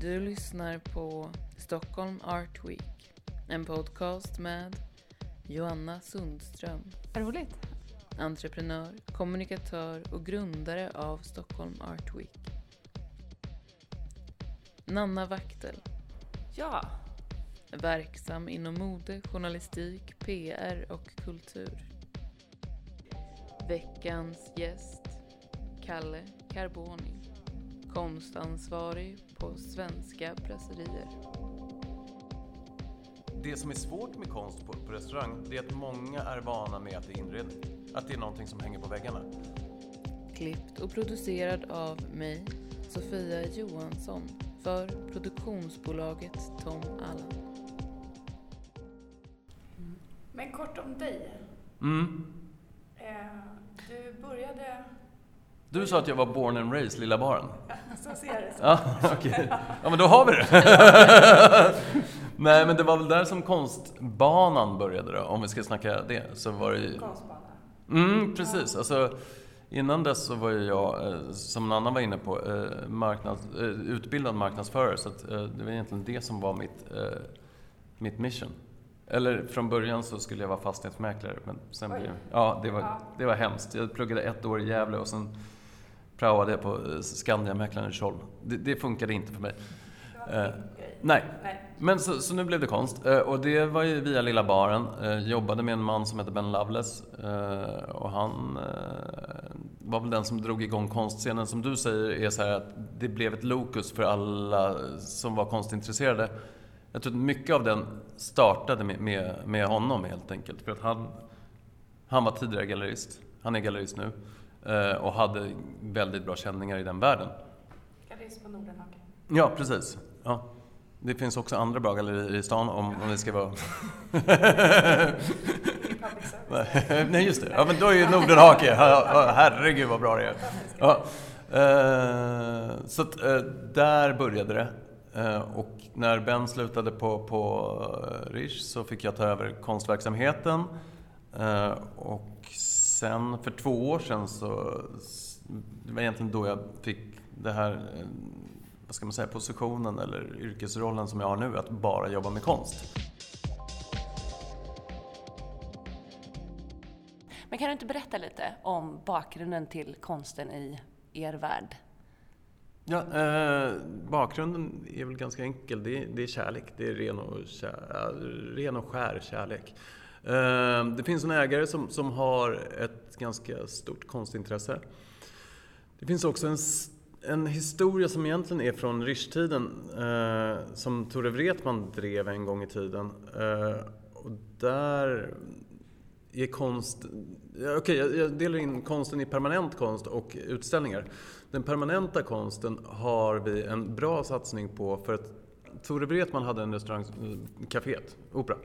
Du lyssnar på Stockholm Art Week. En podcast med Joanna Sundström. Roligt. Entreprenör, kommunikatör och grundare av Stockholm Art Week. Nanna Waktel. Ja. Verksam inom mode, journalistik, PR och kultur. Veckans gäst, Kalle Carboni. Konstansvarig på Svenska Presserier. Det som är svårt med konst på, på restaurang, det är att många är vana med att det är inredning. Att det är någonting som hänger på väggarna. Klippt och producerad av mig, Sofia Johansson, för produktionsbolaget Tom Allen. Men kort om dig. Mm. Eh, du började... Du sa att jag var born and raised Lilla Baren. Så ser det så. Ja, okej. Ja, men då har vi det. Nej, men det var väl där som konstbanan började då, om vi ska snacka det. Så var det ju... Konstbana. Mm, precis. Alltså, innan dess så var ju jag, eh, som Nanna var inne på, eh, marknads, eh, utbildad marknadsförare. Så att, det var egentligen det som var mitt, mitt mission. Eller från början så skulle jag vara fastighetsmäklare, men sen blev Ja, det var, det var hemskt. Jag pluggade ett år i Gävle och sen praoade jag på eh, Skandiamäklaren i Tjoll. Det, det funkade inte för mig. Eh. Nej, Nej. men så, så nu blev det konst. Eh, och det var ju via Lilla Baren. Eh, jobbade med en man som heter Ben Loveless. Eh, och han eh, var väl den som drog igång konstscenen. Som du säger är så här att det blev ett lokus för alla som var konstintresserade. Jag tror att mycket av den startade med, med, med honom helt enkelt. För att han, han var tidigare gallerist. Han är gallerist nu. Eh, och hade väldigt bra känningar i den världen. Gallerist på Nordenhag. Ja, precis. Ja. Det finns också andra bra gallerier i stan om, om det ska vara... Nej, just det. Ja, men då är ju Nordenhake. Herregud vad bra det är. Ja. Eh, så att, eh, där började det. Och när Ben slutade på, på Rish så fick jag ta över konstverksamheten. Och sen för två år sedan så... Det var egentligen då jag fick det här, eh, vad ska man säga, positionen eller yrkesrollen som jag har nu, att bara jobba med konst. Men kan du inte berätta lite om bakgrunden till konsten i er värld? Ja, eh, bakgrunden är väl ganska enkel. Det är, det är kärlek. Det är ren och, kär, ren och skär kärlek. Ehm, det finns en ägare som, som har ett ganska stort konstintresse. Det finns också en, en historia som egentligen är från Richtiden eh, som Tore Wretman drev en gång i tiden. Eh, och där är konst... Okej, jag, jag delar in konsten i permanent konst och utställningar. Den permanenta konsten har vi en bra satsning på för att Tore Wretman hade en restaurang, kaféet, Caféet, Opera.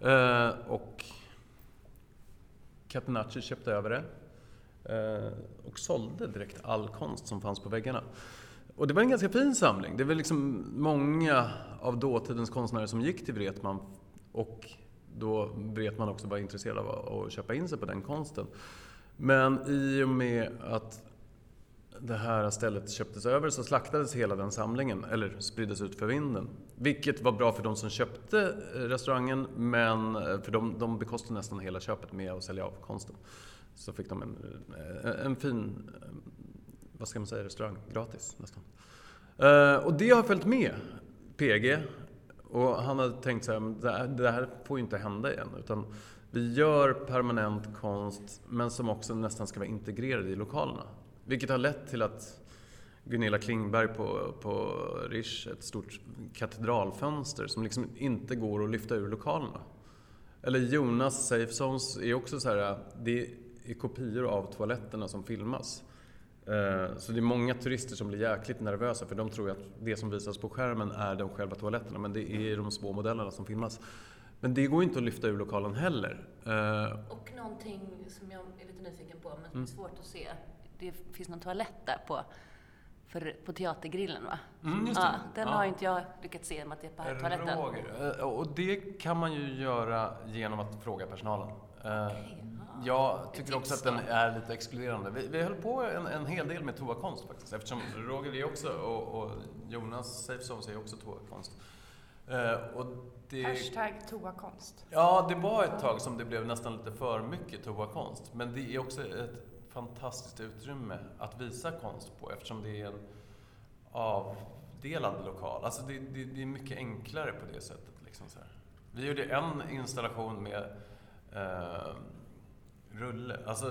Eh, och Catenacci köpte över det eh, och sålde direkt all konst som fanns på väggarna. Och det var en ganska fin samling. Det var liksom många av dåtidens konstnärer som gick till Wretman och då Wretman också var intresserad av att köpa in sig på den konsten. Men i och med att det här stället köptes över så slaktades hela den samlingen, eller spriddes ut för vinden. Vilket var bra för de som köpte eh, restaurangen, men eh, för de, de bekostade nästan hela köpet med att sälja av konsten. Så fick de en, eh, en fin, vad ska man säga, restaurang gratis nästan. Och det har följt med PG. Och han hade tänkt så här, det här får ju inte hända igen. Utan vi gör permanent konst, men som också nästan ska vara integrerad i lokalerna. Vilket har lett till att Gunilla Klingberg på, på Rish, ett stort katedralfönster som liksom inte går att lyfta ur lokalerna. Eller Jonas Safe Zones är också så här, det är kopior av toaletterna som filmas. Eh, Så det är många turister som blir jäkligt nervösa för de tror att det som visas på skärmen är de själva toaletterna men det är de små modellerna som filmas. Men det går inte att lyfta ur lokalen heller. Eh, Och någonting som jag är lite nyfiken på, men som Mm. är svårt att se. Det finns någon toalett där på, för, på Teatergrillen, va? Mm, just det. Ja, den Ja. har inte jag lyckats se, med att det är på toaletten. Roger. Eh, Och det kan man ju göra genom att fråga personalen. Eh, jag tycker också att den är lite exkluderande. Vi, vi höll på en, en hel del med toakonst faktiskt, eftersom Roger är också, och, och Jonas Safezones är också toakonst. Och det, Hashtag toakonst. ja, det var ett tag som det blev nästan lite för mycket toakonst. Men det är också ett fantastiskt utrymme att visa konst på eftersom det är en avdelad lokal. Alltså det, det, det är mycket enklare på det sättet. Liksom så här. Vi gjorde en installation med eh, Rulle, alltså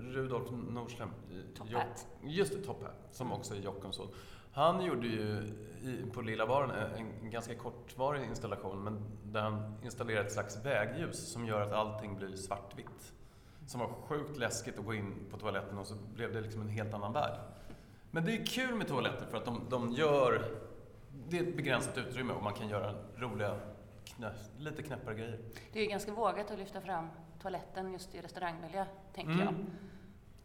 Rudolf Nordström. Top Hat. Just det, Top Hat, som också är Jockums son. Han gjorde ju i, på Lilla baren en, en ganska kortvarig installation, men där han installerade ett slags vägljus som gör att allting blir svartvitt. Som var sjukt läskigt att gå in på toaletten och så blev det liksom en helt annan värld. Men det är kul med toaletter för att de, de gör... Det är ett begränsat utrymme och man kan göra roliga, knä, lite knäppare grejer. Det är ju ganska vågat att lyfta fram toaletten just i restaurangmiljö, tänker jag. Mm.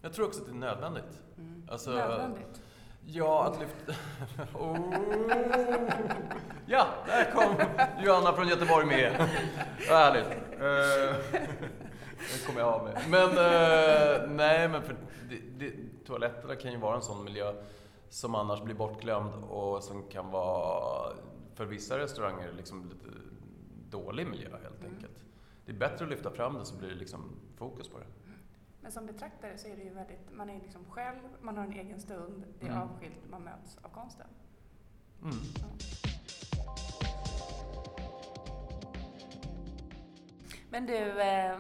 Jag tror också att det är nödvändigt. Mm. Alltså, Nödvändigt. Ja, att lyfta... Oh. Ja, där kom Johanna från Göteborg med. Vad härligt. Eh, Det kommer jag av med. Men eh, nej, men för det, det, toaletterna kan ju vara en sån miljö som annars blir bortglömd och som kan vara för vissa restauranger liksom lite dålig miljö helt Mm. enkelt. Det är bättre att lyfta fram det så blir det liksom fokus på det. Men som betraktare så är det ju väldigt, man är liksom själv, man har en egen stund, det är Mm. avskilt, man möts av konsten. Mm. Men du, eh,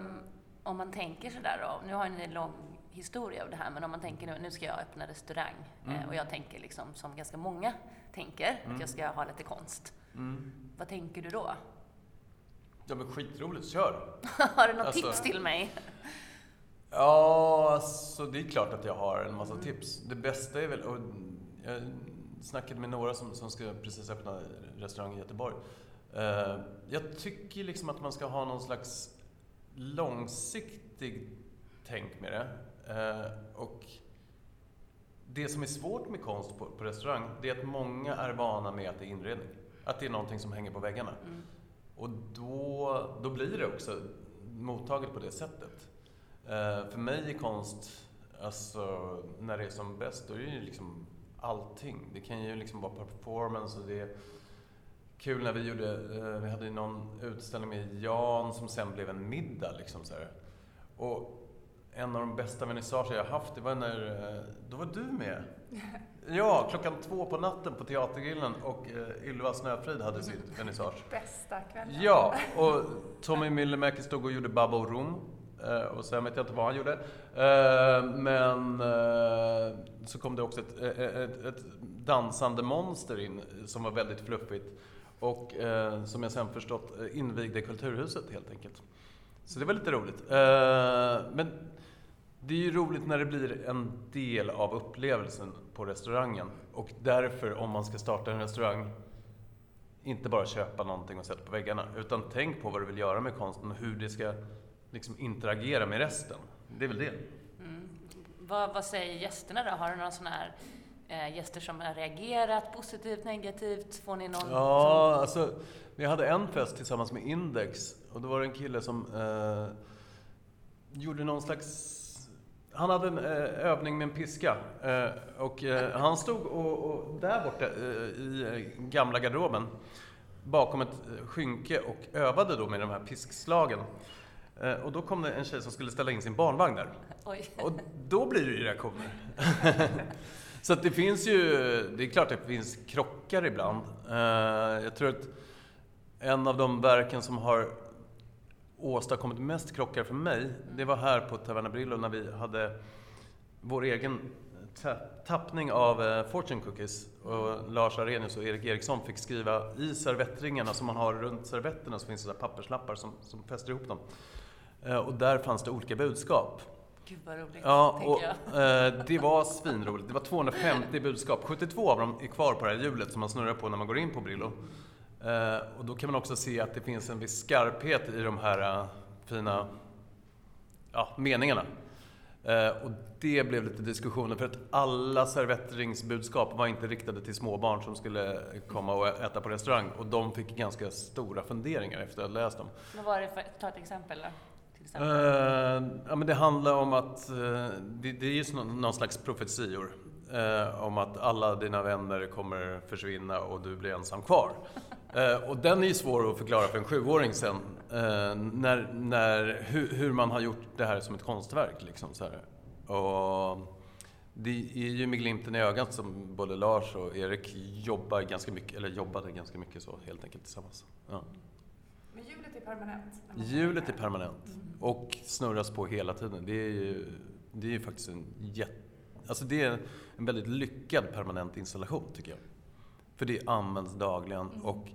om man tänker sådär då, nu har ni en lång historia av det här, men om man tänker nu, nu ska jag öppna restaurang eh, Mm. och jag tänker liksom som ganska många tänker, Mm. att jag ska ha lite konst. Mm. Vad tänker du då? Ja men skitroligt, kör! har du något Alltså- tips till mig? Ja, alltså det är klart att jag har en massa tips. Det bästa är väl, och jag snackade med några som, som ska precis öppna restaurang i Göteborg. Eh, jag tycker liksom att man ska ha någon slags långsiktig tänk med det. Eh, och det som är svårt med konst på, på restaurang, det är att många är vana med att det är inredning. Att det är någonting som hänger på väggarna. Mm. Och då, då blir det också mottaget på det sättet. Eh, för mig är konst, alltså när det är som bäst, då är det ju liksom allting. Det kan ju liksom vara performance och det kul när vi gjorde, eh, vi hade någon utställning med Jan som sen blev en middag liksom så här. Och en av de bästa vernissager jag haft, det var när, eh, då var du med. Ja, klockan två på natten på Teatergrillen och eh, Ylva Snöfrid hade sitt vernissage. Bästa kvällen. Ja, och Tommy Myllymäki stod och gjorde Babbo Rum. Eh, och sen vet jag inte vad han gjorde. Men så kom det också ett, ett, ett dansande monster in som var väldigt fluffigt. Och eh, som jag sen förstått eh, invigde Kulturhuset helt enkelt. Så det var lite roligt. Eh, men det är ju roligt när det blir en del av upplevelsen på restaurangen. Och därför, om man ska starta en restaurang, inte bara köpa någonting och sätta på väggarna. Utan tänk på vad du vill göra med konsten och hur det ska liksom interagera med resten. Det är väl det. Mm. Vad, vad säger gästerna då? Har du någon sån här eh, gäster som har reagerat positivt, negativt? Får ni någon Ja, alltså, vi hade en fest tillsammans med Index och då var det en kille som eh, gjorde någon slags... Han hade en eh, övning med en piska eh, och eh, han stod och, och där borta eh, i gamla garderoben bakom ett skynke och övade då med de här piskslagen. Och då kom det en tjej som skulle ställa in sin barnvagn där. som... Oj. Och då blir det ju reaktioner. Så att det finns ju, det är klart att det finns krockar ibland. Eh, jag tror att en av de verken som har åstadkommit mest krockar för mig, det var här på Taverna Brillo när vi hade vår egen eh, tappning av eh, Fortune Cookies. Och Lars Arrhenius och Erik Eriksson fick skriva i servettringarna som man har runt servetterna så finns det papperslappar som, som fäster ihop dem. Och där fanns det olika budskap. Gud vad roligt, Ja, och, jag. eh, det var svinroligt. Det var 250 budskap. 72 av dem är kvar på det här hjulet som man snurrar på när man går in på Brillo. Eh, och då kan man också se att det finns en viss skarphet i de här eh, fina ja, meningarna. Eh, och det blev lite diskussioner för att alla servettringsbudskap var inte riktade till småbarn som skulle komma och äta på restaurang. Och de fick ganska stora funderingar efter att ha läst dem. Vad var det för, ta ett exempel då. Exempel? Eh, ja, men det handlar om att eh, det, det är ju någon, någon slags profetior. eh, om att alla dina vänner kommer försvinna och du blir ensam kvar. Och den är ju svår att förklara för en sjuåring sen, när, när, hur, hur man har gjort det här som ett konstverk. Liksom, så här. Och det är ju med glimten i ögat som både Lars och Erik jobbar ganska mycket, eller jobbade ganska mycket så helt enkelt tillsammans. Ja. Men hjulet är permanent? Hjulet är permanent och snurras på hela tiden. Det är ju, det är ju faktiskt en jätte... Alltså det är en väldigt lyckad permanent installation tycker jag. För det används dagligen och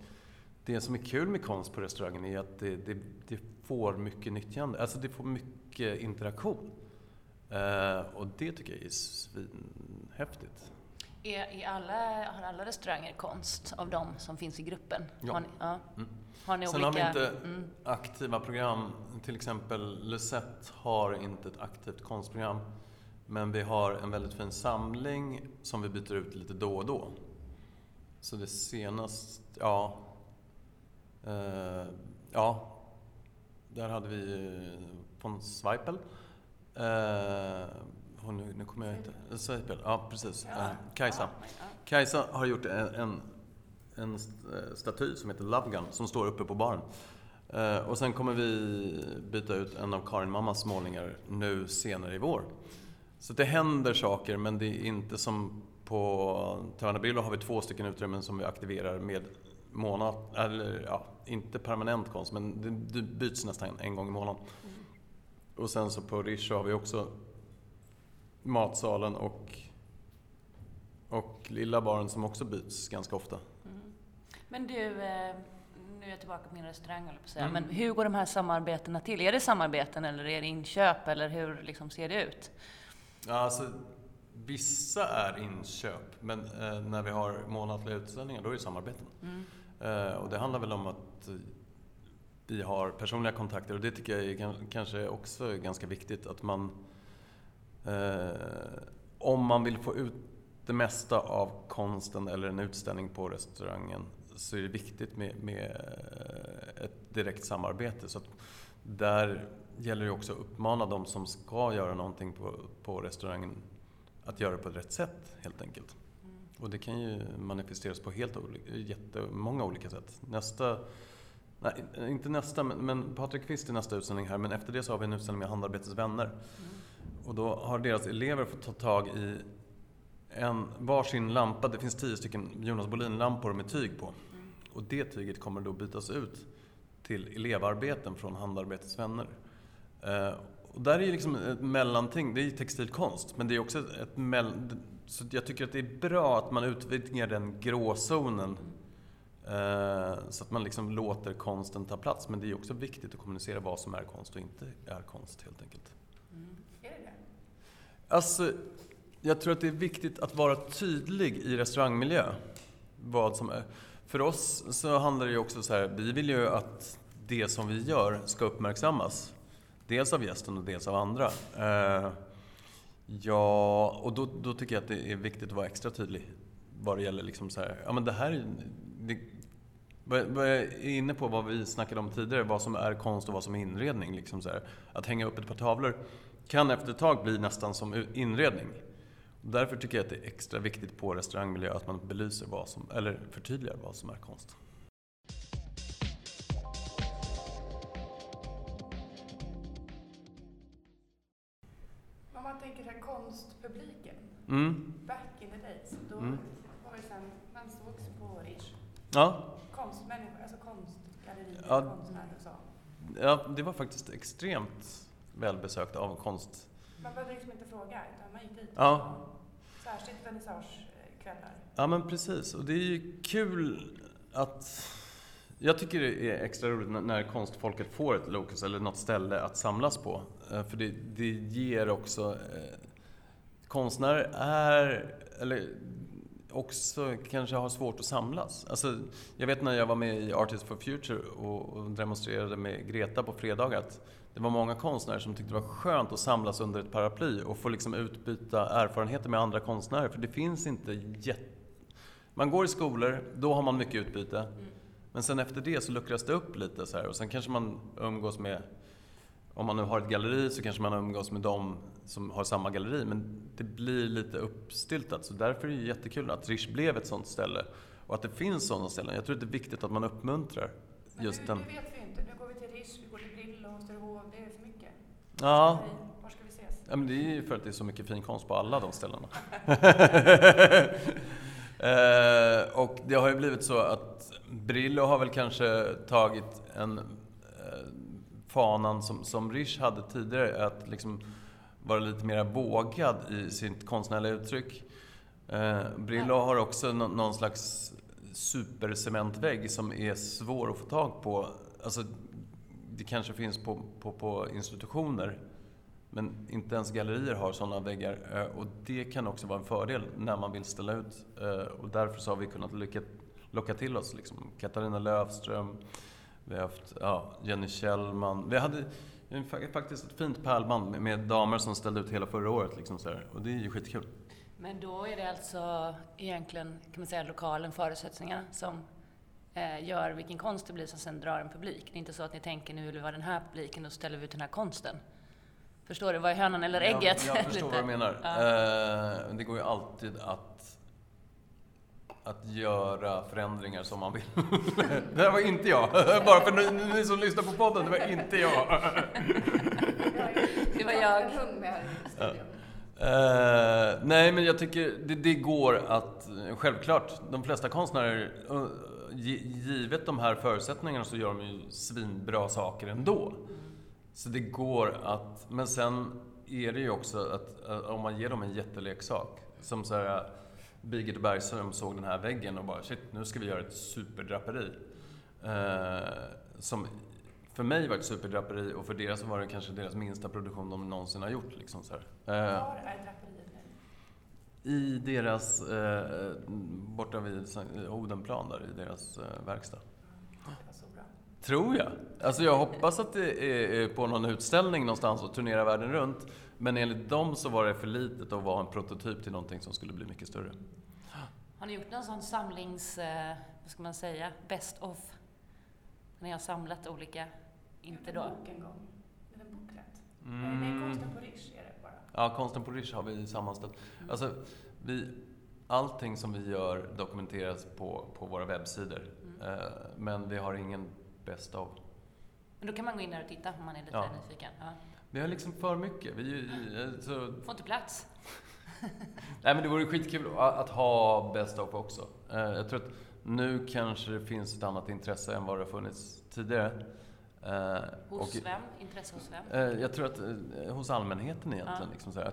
det som är kul med konst på restaurangen är att det, det, det får mycket nyttjande. Alltså det får mycket interaktion. Eh, och det tycker jag är svinhäftigt. Är, är alla, har alla restauranger konst av de som finns i gruppen? Ja. Har ni, ja. Mm. Har ni Sen olika... har vi inte Mm. aktiva program. Till exempel Lucette har inte ett aktivt konstprogram. Men vi har en väldigt fin samling som vi byter ut lite då och då. Så det senast, ja... Eh, ja, där hade vi eh, von Zweipel. Eh, hon, nu, nu kommer jag inte... Zweipel, ja precis. Ja. Eh, Kajsa. Ja, Kajsa har gjort en, en, en st- staty som heter Love Gun som står uppe på baren. Eh, och sen kommer vi byta ut en av Karin Mammas målningar nu senare i vår. Så det händer saker men det är inte som på Tärnabillo har vi två stycken utrymmen som vi aktiverar med månad, eller ja, inte permanent konst men det, byts nästan en gång i månaden. Och sen så på Riche har vi också matsalen och och lilla baren som också byts ganska ofta. Mm. Men du, eh, nu är jag tillbaka på min restaurang på säga. Mm. Men hur går de här samarbetena till? Är det samarbeten eller är det inköp eller hur liksom ser det ut? Ja, alltså, vissa är inköp, men eh, när vi har månatliga utställningar då är det samarbeten. Mm. Eh, och det handlar väl om att vi har personliga kontakter och det tycker jag är kan- kanske också ganska viktigt att man eh, om man vill få ut det mesta av konsten eller en utställning på restaurangen så är det viktigt med, med eh, ett direkt samarbete. Så där gäller det också att uppmana de som ska göra någonting på, på restaurangen att göra det på rätt sätt helt enkelt. Och det kan ju manifesteras på helt olika, jättemånga olika sätt. Nästa, nej, inte nästa, men, men Patrik Kvist är nästa utställning här, men efter det så har vi en utställning med Handarbetets vänner. Och då har deras elever fått ta tag i en varsin lampa. Det finns tio stycken Jonas Bolin-lampor med tyg på. Och det tyget kommer då bytas ut till elevarbeten från Handarbetets vänner. Eh, och där är ju liksom ett mellanting. Det är ju textilkonst, men det är också ett mell... Så jag tycker att det är bra att man utvidgar den gråzonen. Eh, så att man liksom låter konsten ta plats. Men det är också viktigt att kommunicera vad som är konst och inte är konst helt enkelt. Alltså, jag tror att det är viktigt att vara tydlig i restaurangmiljö. Vad som är. För oss så handlar det ju också så här, vi vill ju att det som vi gör ska uppmärksammas. Dels av gästen och dels av andra. Eh, ja, och då, då tycker jag att det är viktigt att vara extra tydlig vad det gäller liksom så här, ja men det här är- det, jag är inne på vad vi snackade om tidigare, vad som är konst och vad som är inredning. Liksom. Att hänga upp ett par tavlor kan efter ett tag bli nästan som inredning. Därför tycker jag att det är extra viktigt på restaurangmiljö att man belyser vad som, eller förtydligar vad som är konst. Om man tänker här konstpubliken, Mm. back in the days, då Mm. var det sen, man sågs på Riche. Ja, Ja. konstnärer ja, det var faktiskt extremt välbesökt av konst. Man behövde liksom inte fråga, utan man gick dit. Ja. Särskilt vernissagekvällar. Ja men precis, och det är ju kul att... Jag tycker det är extra roligt när- konstfolket får ett locus eller något ställe att samlas på. Eh, För det, det ger också... Eh, konstnärer är, eller också kanske har svårt att samlas. Alltså, jag vet när jag var med i Artists for Future och, och demonstrerade med Greta på fredagar att det var många konstnärer som tyckte det var skönt att samlas under ett paraply och få liksom utbyta erfarenheter med andra konstnärer. För det finns inte jätte... Man går i skolor, då har man mycket utbyte. Men sen efter det så luckras det upp lite så här och sen kanske man umgås med om man nu har ett galleri så kanske man umgås med dem som har samma galleri, men det blir lite uppstyltat. Så därför är det jättekul att Rish blev ett sånt ställe och att det finns sådana ställen. Jag tror att det är viktigt att man uppmuntrar Men just nu, den. nu vet vi inte. Nu går vi till Rish, vi går till Brillo, Österhov. Det är för mycket. Ja, Var ska vi ses? Ja, men det är ju för att det är så mycket fin konst på alla de ställena. eh, och det har ju blivit så att Brillo har väl kanske tagit en fanan som, som Rish hade tidigare, att liksom vara lite mer vågad i sitt konstnärliga uttryck. Eh, Brillo har också nå- någon slags supercementvägg som är svår att få tag på. Alltså, det kanske finns på, på, på institutioner men inte ens gallerier har sådana väggar eh, och det kan också vara en fördel när man vill ställa ut. eh, Och därför så har vi kunnat lycka, locka till oss liksom Katarina Löfström, vi har haft ja, Jenny Kjellman. Vi hade faktiskt ett fint pärlband med, med damer som ställde ut hela förra året. Liksom så här. Och det är ju skitkul. Men då är det alltså egentligen, kan man säga, lokalen, förutsättningarna som eh, gör vilken konst det blir som sen drar en publik. Det är inte så att ni tänker nu vill vi vara den här publiken och ställer vi ut den här konsten. Förstår du? Vad är hönan eller ägget? Jag, jag förstår vad du menar. Ja. Eh, det går ju alltid att, att göra förändringar som man vill. det här var inte jag. Bara för ni, ni som lyssnar på podden, det var inte jag. Det var jag. Eh, nej, men jag tycker det, det går att... Självklart, de flesta konstnärer, gi- givet de här förutsättningarna så gör de ju svinbra saker ändå. Så det går att... Men sen är det ju också att eh, om man ger dem en jätteleksak, som så här, Birgit Bergström såg den här väggen och bara shit, nu ska vi göra ett superdraperi. Eh, som för mig var ett superdraperi och för deras var det kanske deras minsta produktion de någonsin har gjort. Liksom så här. Eh, Var är draperiet nu? I deras, eh, borta vid Odenplan där, i deras eh, verkstad. Tror jag. Alltså jag hoppas att det är på någon utställning någonstans och turnerar världen runt. Men enligt dem så var det för litet att vara en prototyp till någonting som skulle bli mycket större. Har ni gjort någon sån samlings, eh, vad ska man säga, best of? När ni har samlat olika, inte då? En bok en gång. Med en. Nej, Mm. nej, konsten på Rish är det bara. Ja, konsten på Rish har vi sammanställt. Alltså, vi, allting som vi gör dokumenteras på, på våra webbsidor. Mm. Eh, men vi har ingen best of. Men då kan man gå in där och titta om man är lite Ja. nyfiken. Ja. Vi har liksom för mycket. Vi, eh, så, Får inte plats. Nej men det vore skitkul att ha Best of också. Eh, Jag tror att nu kanske det finns ett annat intresse än vad det har funnits tidigare. Eh, Hos och, vem? Intresse hos vem? eh, Jag tror att hos allmänheten egentligen. Ja. Liksom så här,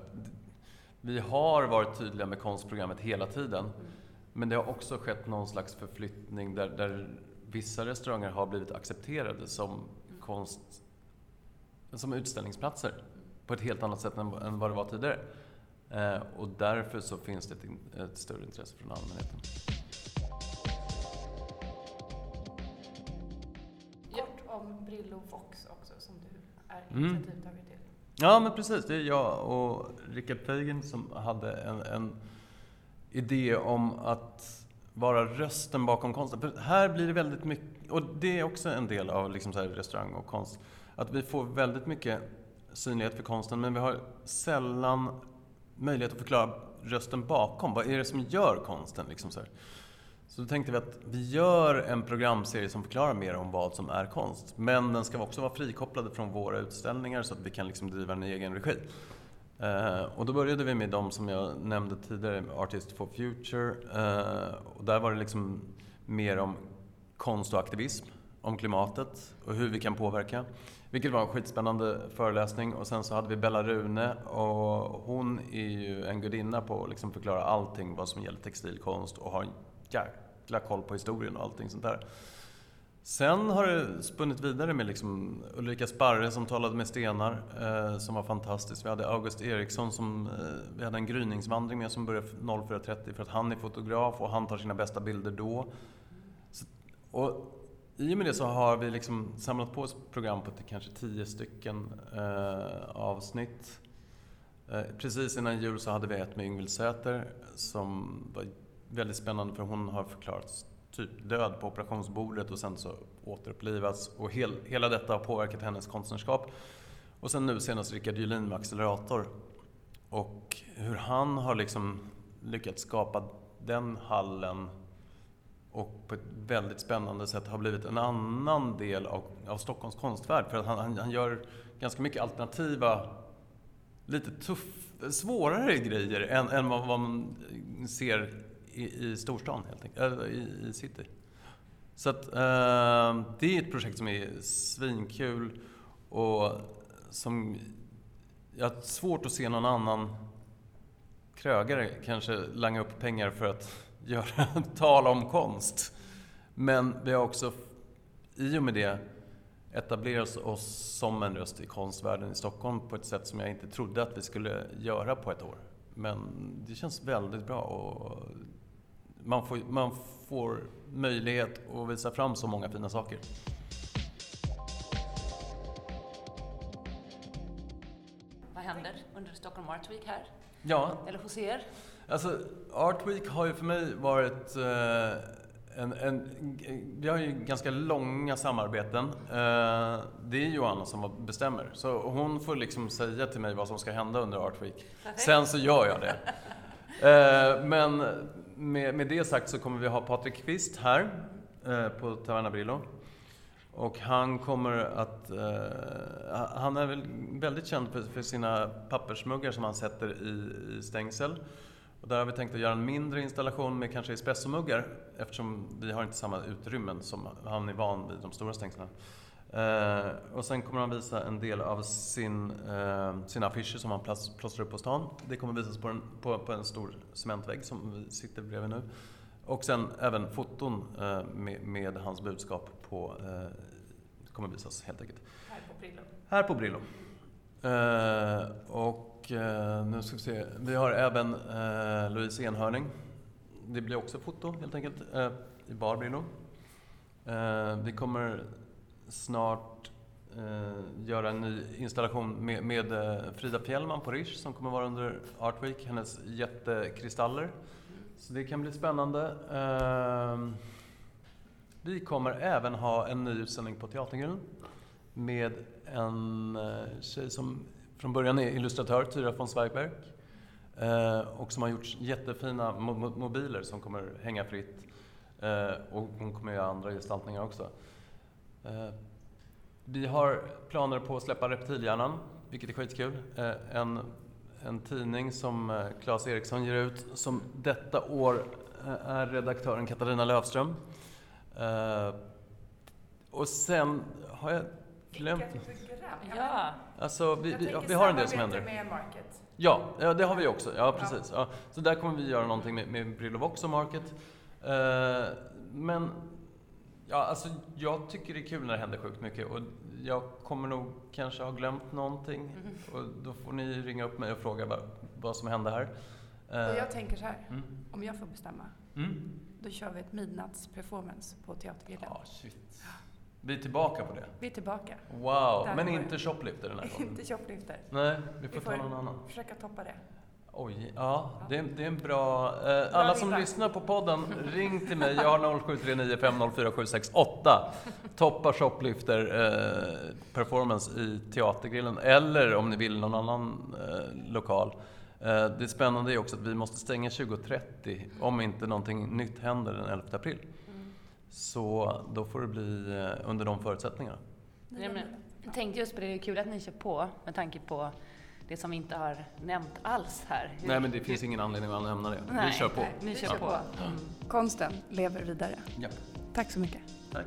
vi har varit tydliga med konstprogrammet hela tiden. Men det har också skett någon slags förflyttning där, där vissa restauranger har blivit accepterade som konst som utställningsplatser på ett helt annat sätt än, än vad det var tidigare. Eh, och därför så finns det ett, större intresse från allmänheten. Kort om Brillo Vox också, som du är Mm. initiativtagare till. Ja, men precis. Det är jag och Rickard Feigen som hade en, en idé om att vara rösten bakom konsten. För här blir det väldigt mycket, och det är också en del av liksom så restaurang och konst, att vi får väldigt mycket synlighet för konsten, men vi har sällan möjlighet att förklara rösten bakom. Vad är det som gör konsten? Liksom så, här. så då tänkte vi att vi gör en programserie som förklarar mer om vad som är konst. Men den ska också vara frikopplad från våra utställningar så att vi kan liksom driva den i egen regi. Eh, och då började vi med de som jag nämnde tidigare, Artist for Future. Eh, och där var det liksom mer om konst och aktivism, om klimatet och hur vi kan påverka. Vilket var en skitspännande föreläsning. Och sen så hade vi Bella Rune och hon är ju en gudinna på att liksom förklara allting vad som gäller textilkonst och har en jäkla koll på historien och allting sånt där. Sen har det spunnit vidare med liksom Ulrika Sparre som talade med stenar, eh, som var fantastiskt. Vi hade August Eriksson som, eh, vi hade en gryningsvandring med som började 04.30 för att han är fotograf och han tar sina bästa bilder då. Så, och i och med det så har vi liksom samlat på oss program på till kanske tio stycken eh, avsnitt. Eh, precis innan jul så hade vi ett med Yngvild Säter som var väldigt spännande för hon har förklarats typ död på operationsbordet och sen så återupplivats. Och hel, hela detta har påverkat hennes konstnärskap. Och sen nu senast Rickard Julin med Accelerator. Och hur han har liksom lyckats skapa den hallen och på ett väldigt spännande sätt har blivit en annan del av, av Stockholms konstvärld. För att han, han, han gör ganska mycket alternativa, lite tuff, svårare grejer än, än vad, vad man ser i, i storstan, helt enkelt, eller i, i city. Så att, eh, det är ett projekt som är svinkul och som jag har svårt att se någon annan krögare kanske langa upp pengar för att göra tal om konst. Men vi har också i och med det etablerat oss som en röst i konstvärlden i Stockholm på ett sätt som jag inte trodde att vi skulle göra på ett år. Men det känns väldigt bra och man får, man får möjlighet att visa fram så många fina saker. Vad händer under Stockholm Art Week här? Ja, Eller hos er? Alltså, Art Week har ju för mig varit eh, en, en, Vi har ju ganska långa samarbeten. Eh, det är Johanna som bestämmer. Så hon får liksom säga till mig vad som ska hända under Art Week. Perfekt. Sen så gör jag det. Eh, men med, med det sagt så kommer vi ha Patrik Kvist här eh, på Taverna Brillo. Och han kommer att... Eh, han är väl väldigt känd för, för sina pappersmuggar som han sätter i, i stängsel. Och där har vi tänkt att göra en mindre installation med kanske espressomuggar eftersom vi har inte samma utrymmen som han är van vid de stora stängslen. Eh, och sen kommer han visa en del av sin, eh, sina affischer som han plåstrar upp på stan. Det kommer visas på en, på, på en stor cementvägg som vi sitter bredvid nu. Och sen även foton eh, med, med, hans budskap på, eh, kommer visas helt enkelt. Här på Brillo. Här på Brillo. Eh, och eh, nu ska vi se, vi har även eh, Louise Enhörning. Det blir också foto helt enkelt eh, i barbrino. Eh, vi kommer snart eh, göra en ny installation med, med eh, Frida Fjällman på Rish som kommer vara under Art Week, hennes jättekristaller. Så det kan bli spännande. Eh, vi kommer även ha en ny utställning på Teatergrillen med en eh, tjej som från början är illustratör, Tyra von Zweigbergk. Eh, och som har gjort jättefina mo mobiler som kommer hänga fritt. Eh, och hon kommer göra andra gestaltningar också. Eh, vi har planer på att släppa Reptilhjärnan, vilket är skitkul. En, en tidning som Claes Eriksson ger ut, som detta år är redaktören Katarina Löfström. Och sen har jag glömt... Program? Ja, Alltså, vi, vi, vi har en del som händer. med Market. Ja, ja, det har vi också. Ja, precis. Ja. Så där kommer vi göra någonting med, med Brillovox och Market. Eh, men, ja, alltså, jag tycker det är kul när det händer sjukt mycket och jag kommer nog kanske ha glömt någonting. Och då får ni ringa upp mig och fråga vad, vad som hände här. Eh, Och jag tänker så här, mm. om jag får bestämma, Mm. då kör vi ett midnattsperformance på Teatergrillen. Ja, shit. Vi är tillbaka på det. Vi är tillbaka. Wow, Där men inte shoplifter den här gången. Inte shoplifter. Nej, vi får Vi ta får- någon annan. Försöka toppa det. Oj, ja, det är, det är en bra... Eh, alla som ribba. lyssnar på podden, ring till mig. Jag har 0739 504 768. Toppa Shoplifter eh, performance i Teatergrillen, eller om ni vill någon annan eh, lokal. Eh, det spännande är också att vi måste stänga 20.30 om inte någonting nytt händer den 11 april. Så då får det bli eh, under de förutsättningarna. Men jag tänkte just på det, det är kul att ni kör på med tanke på det som vi inte har nämnt alls här. Hur- Nej, men det finns ingen anledning att nämna det. Nej, vi kör på. nej, Ni kör på. Konsten lever vidare. Ja, Tack så mycket. tack.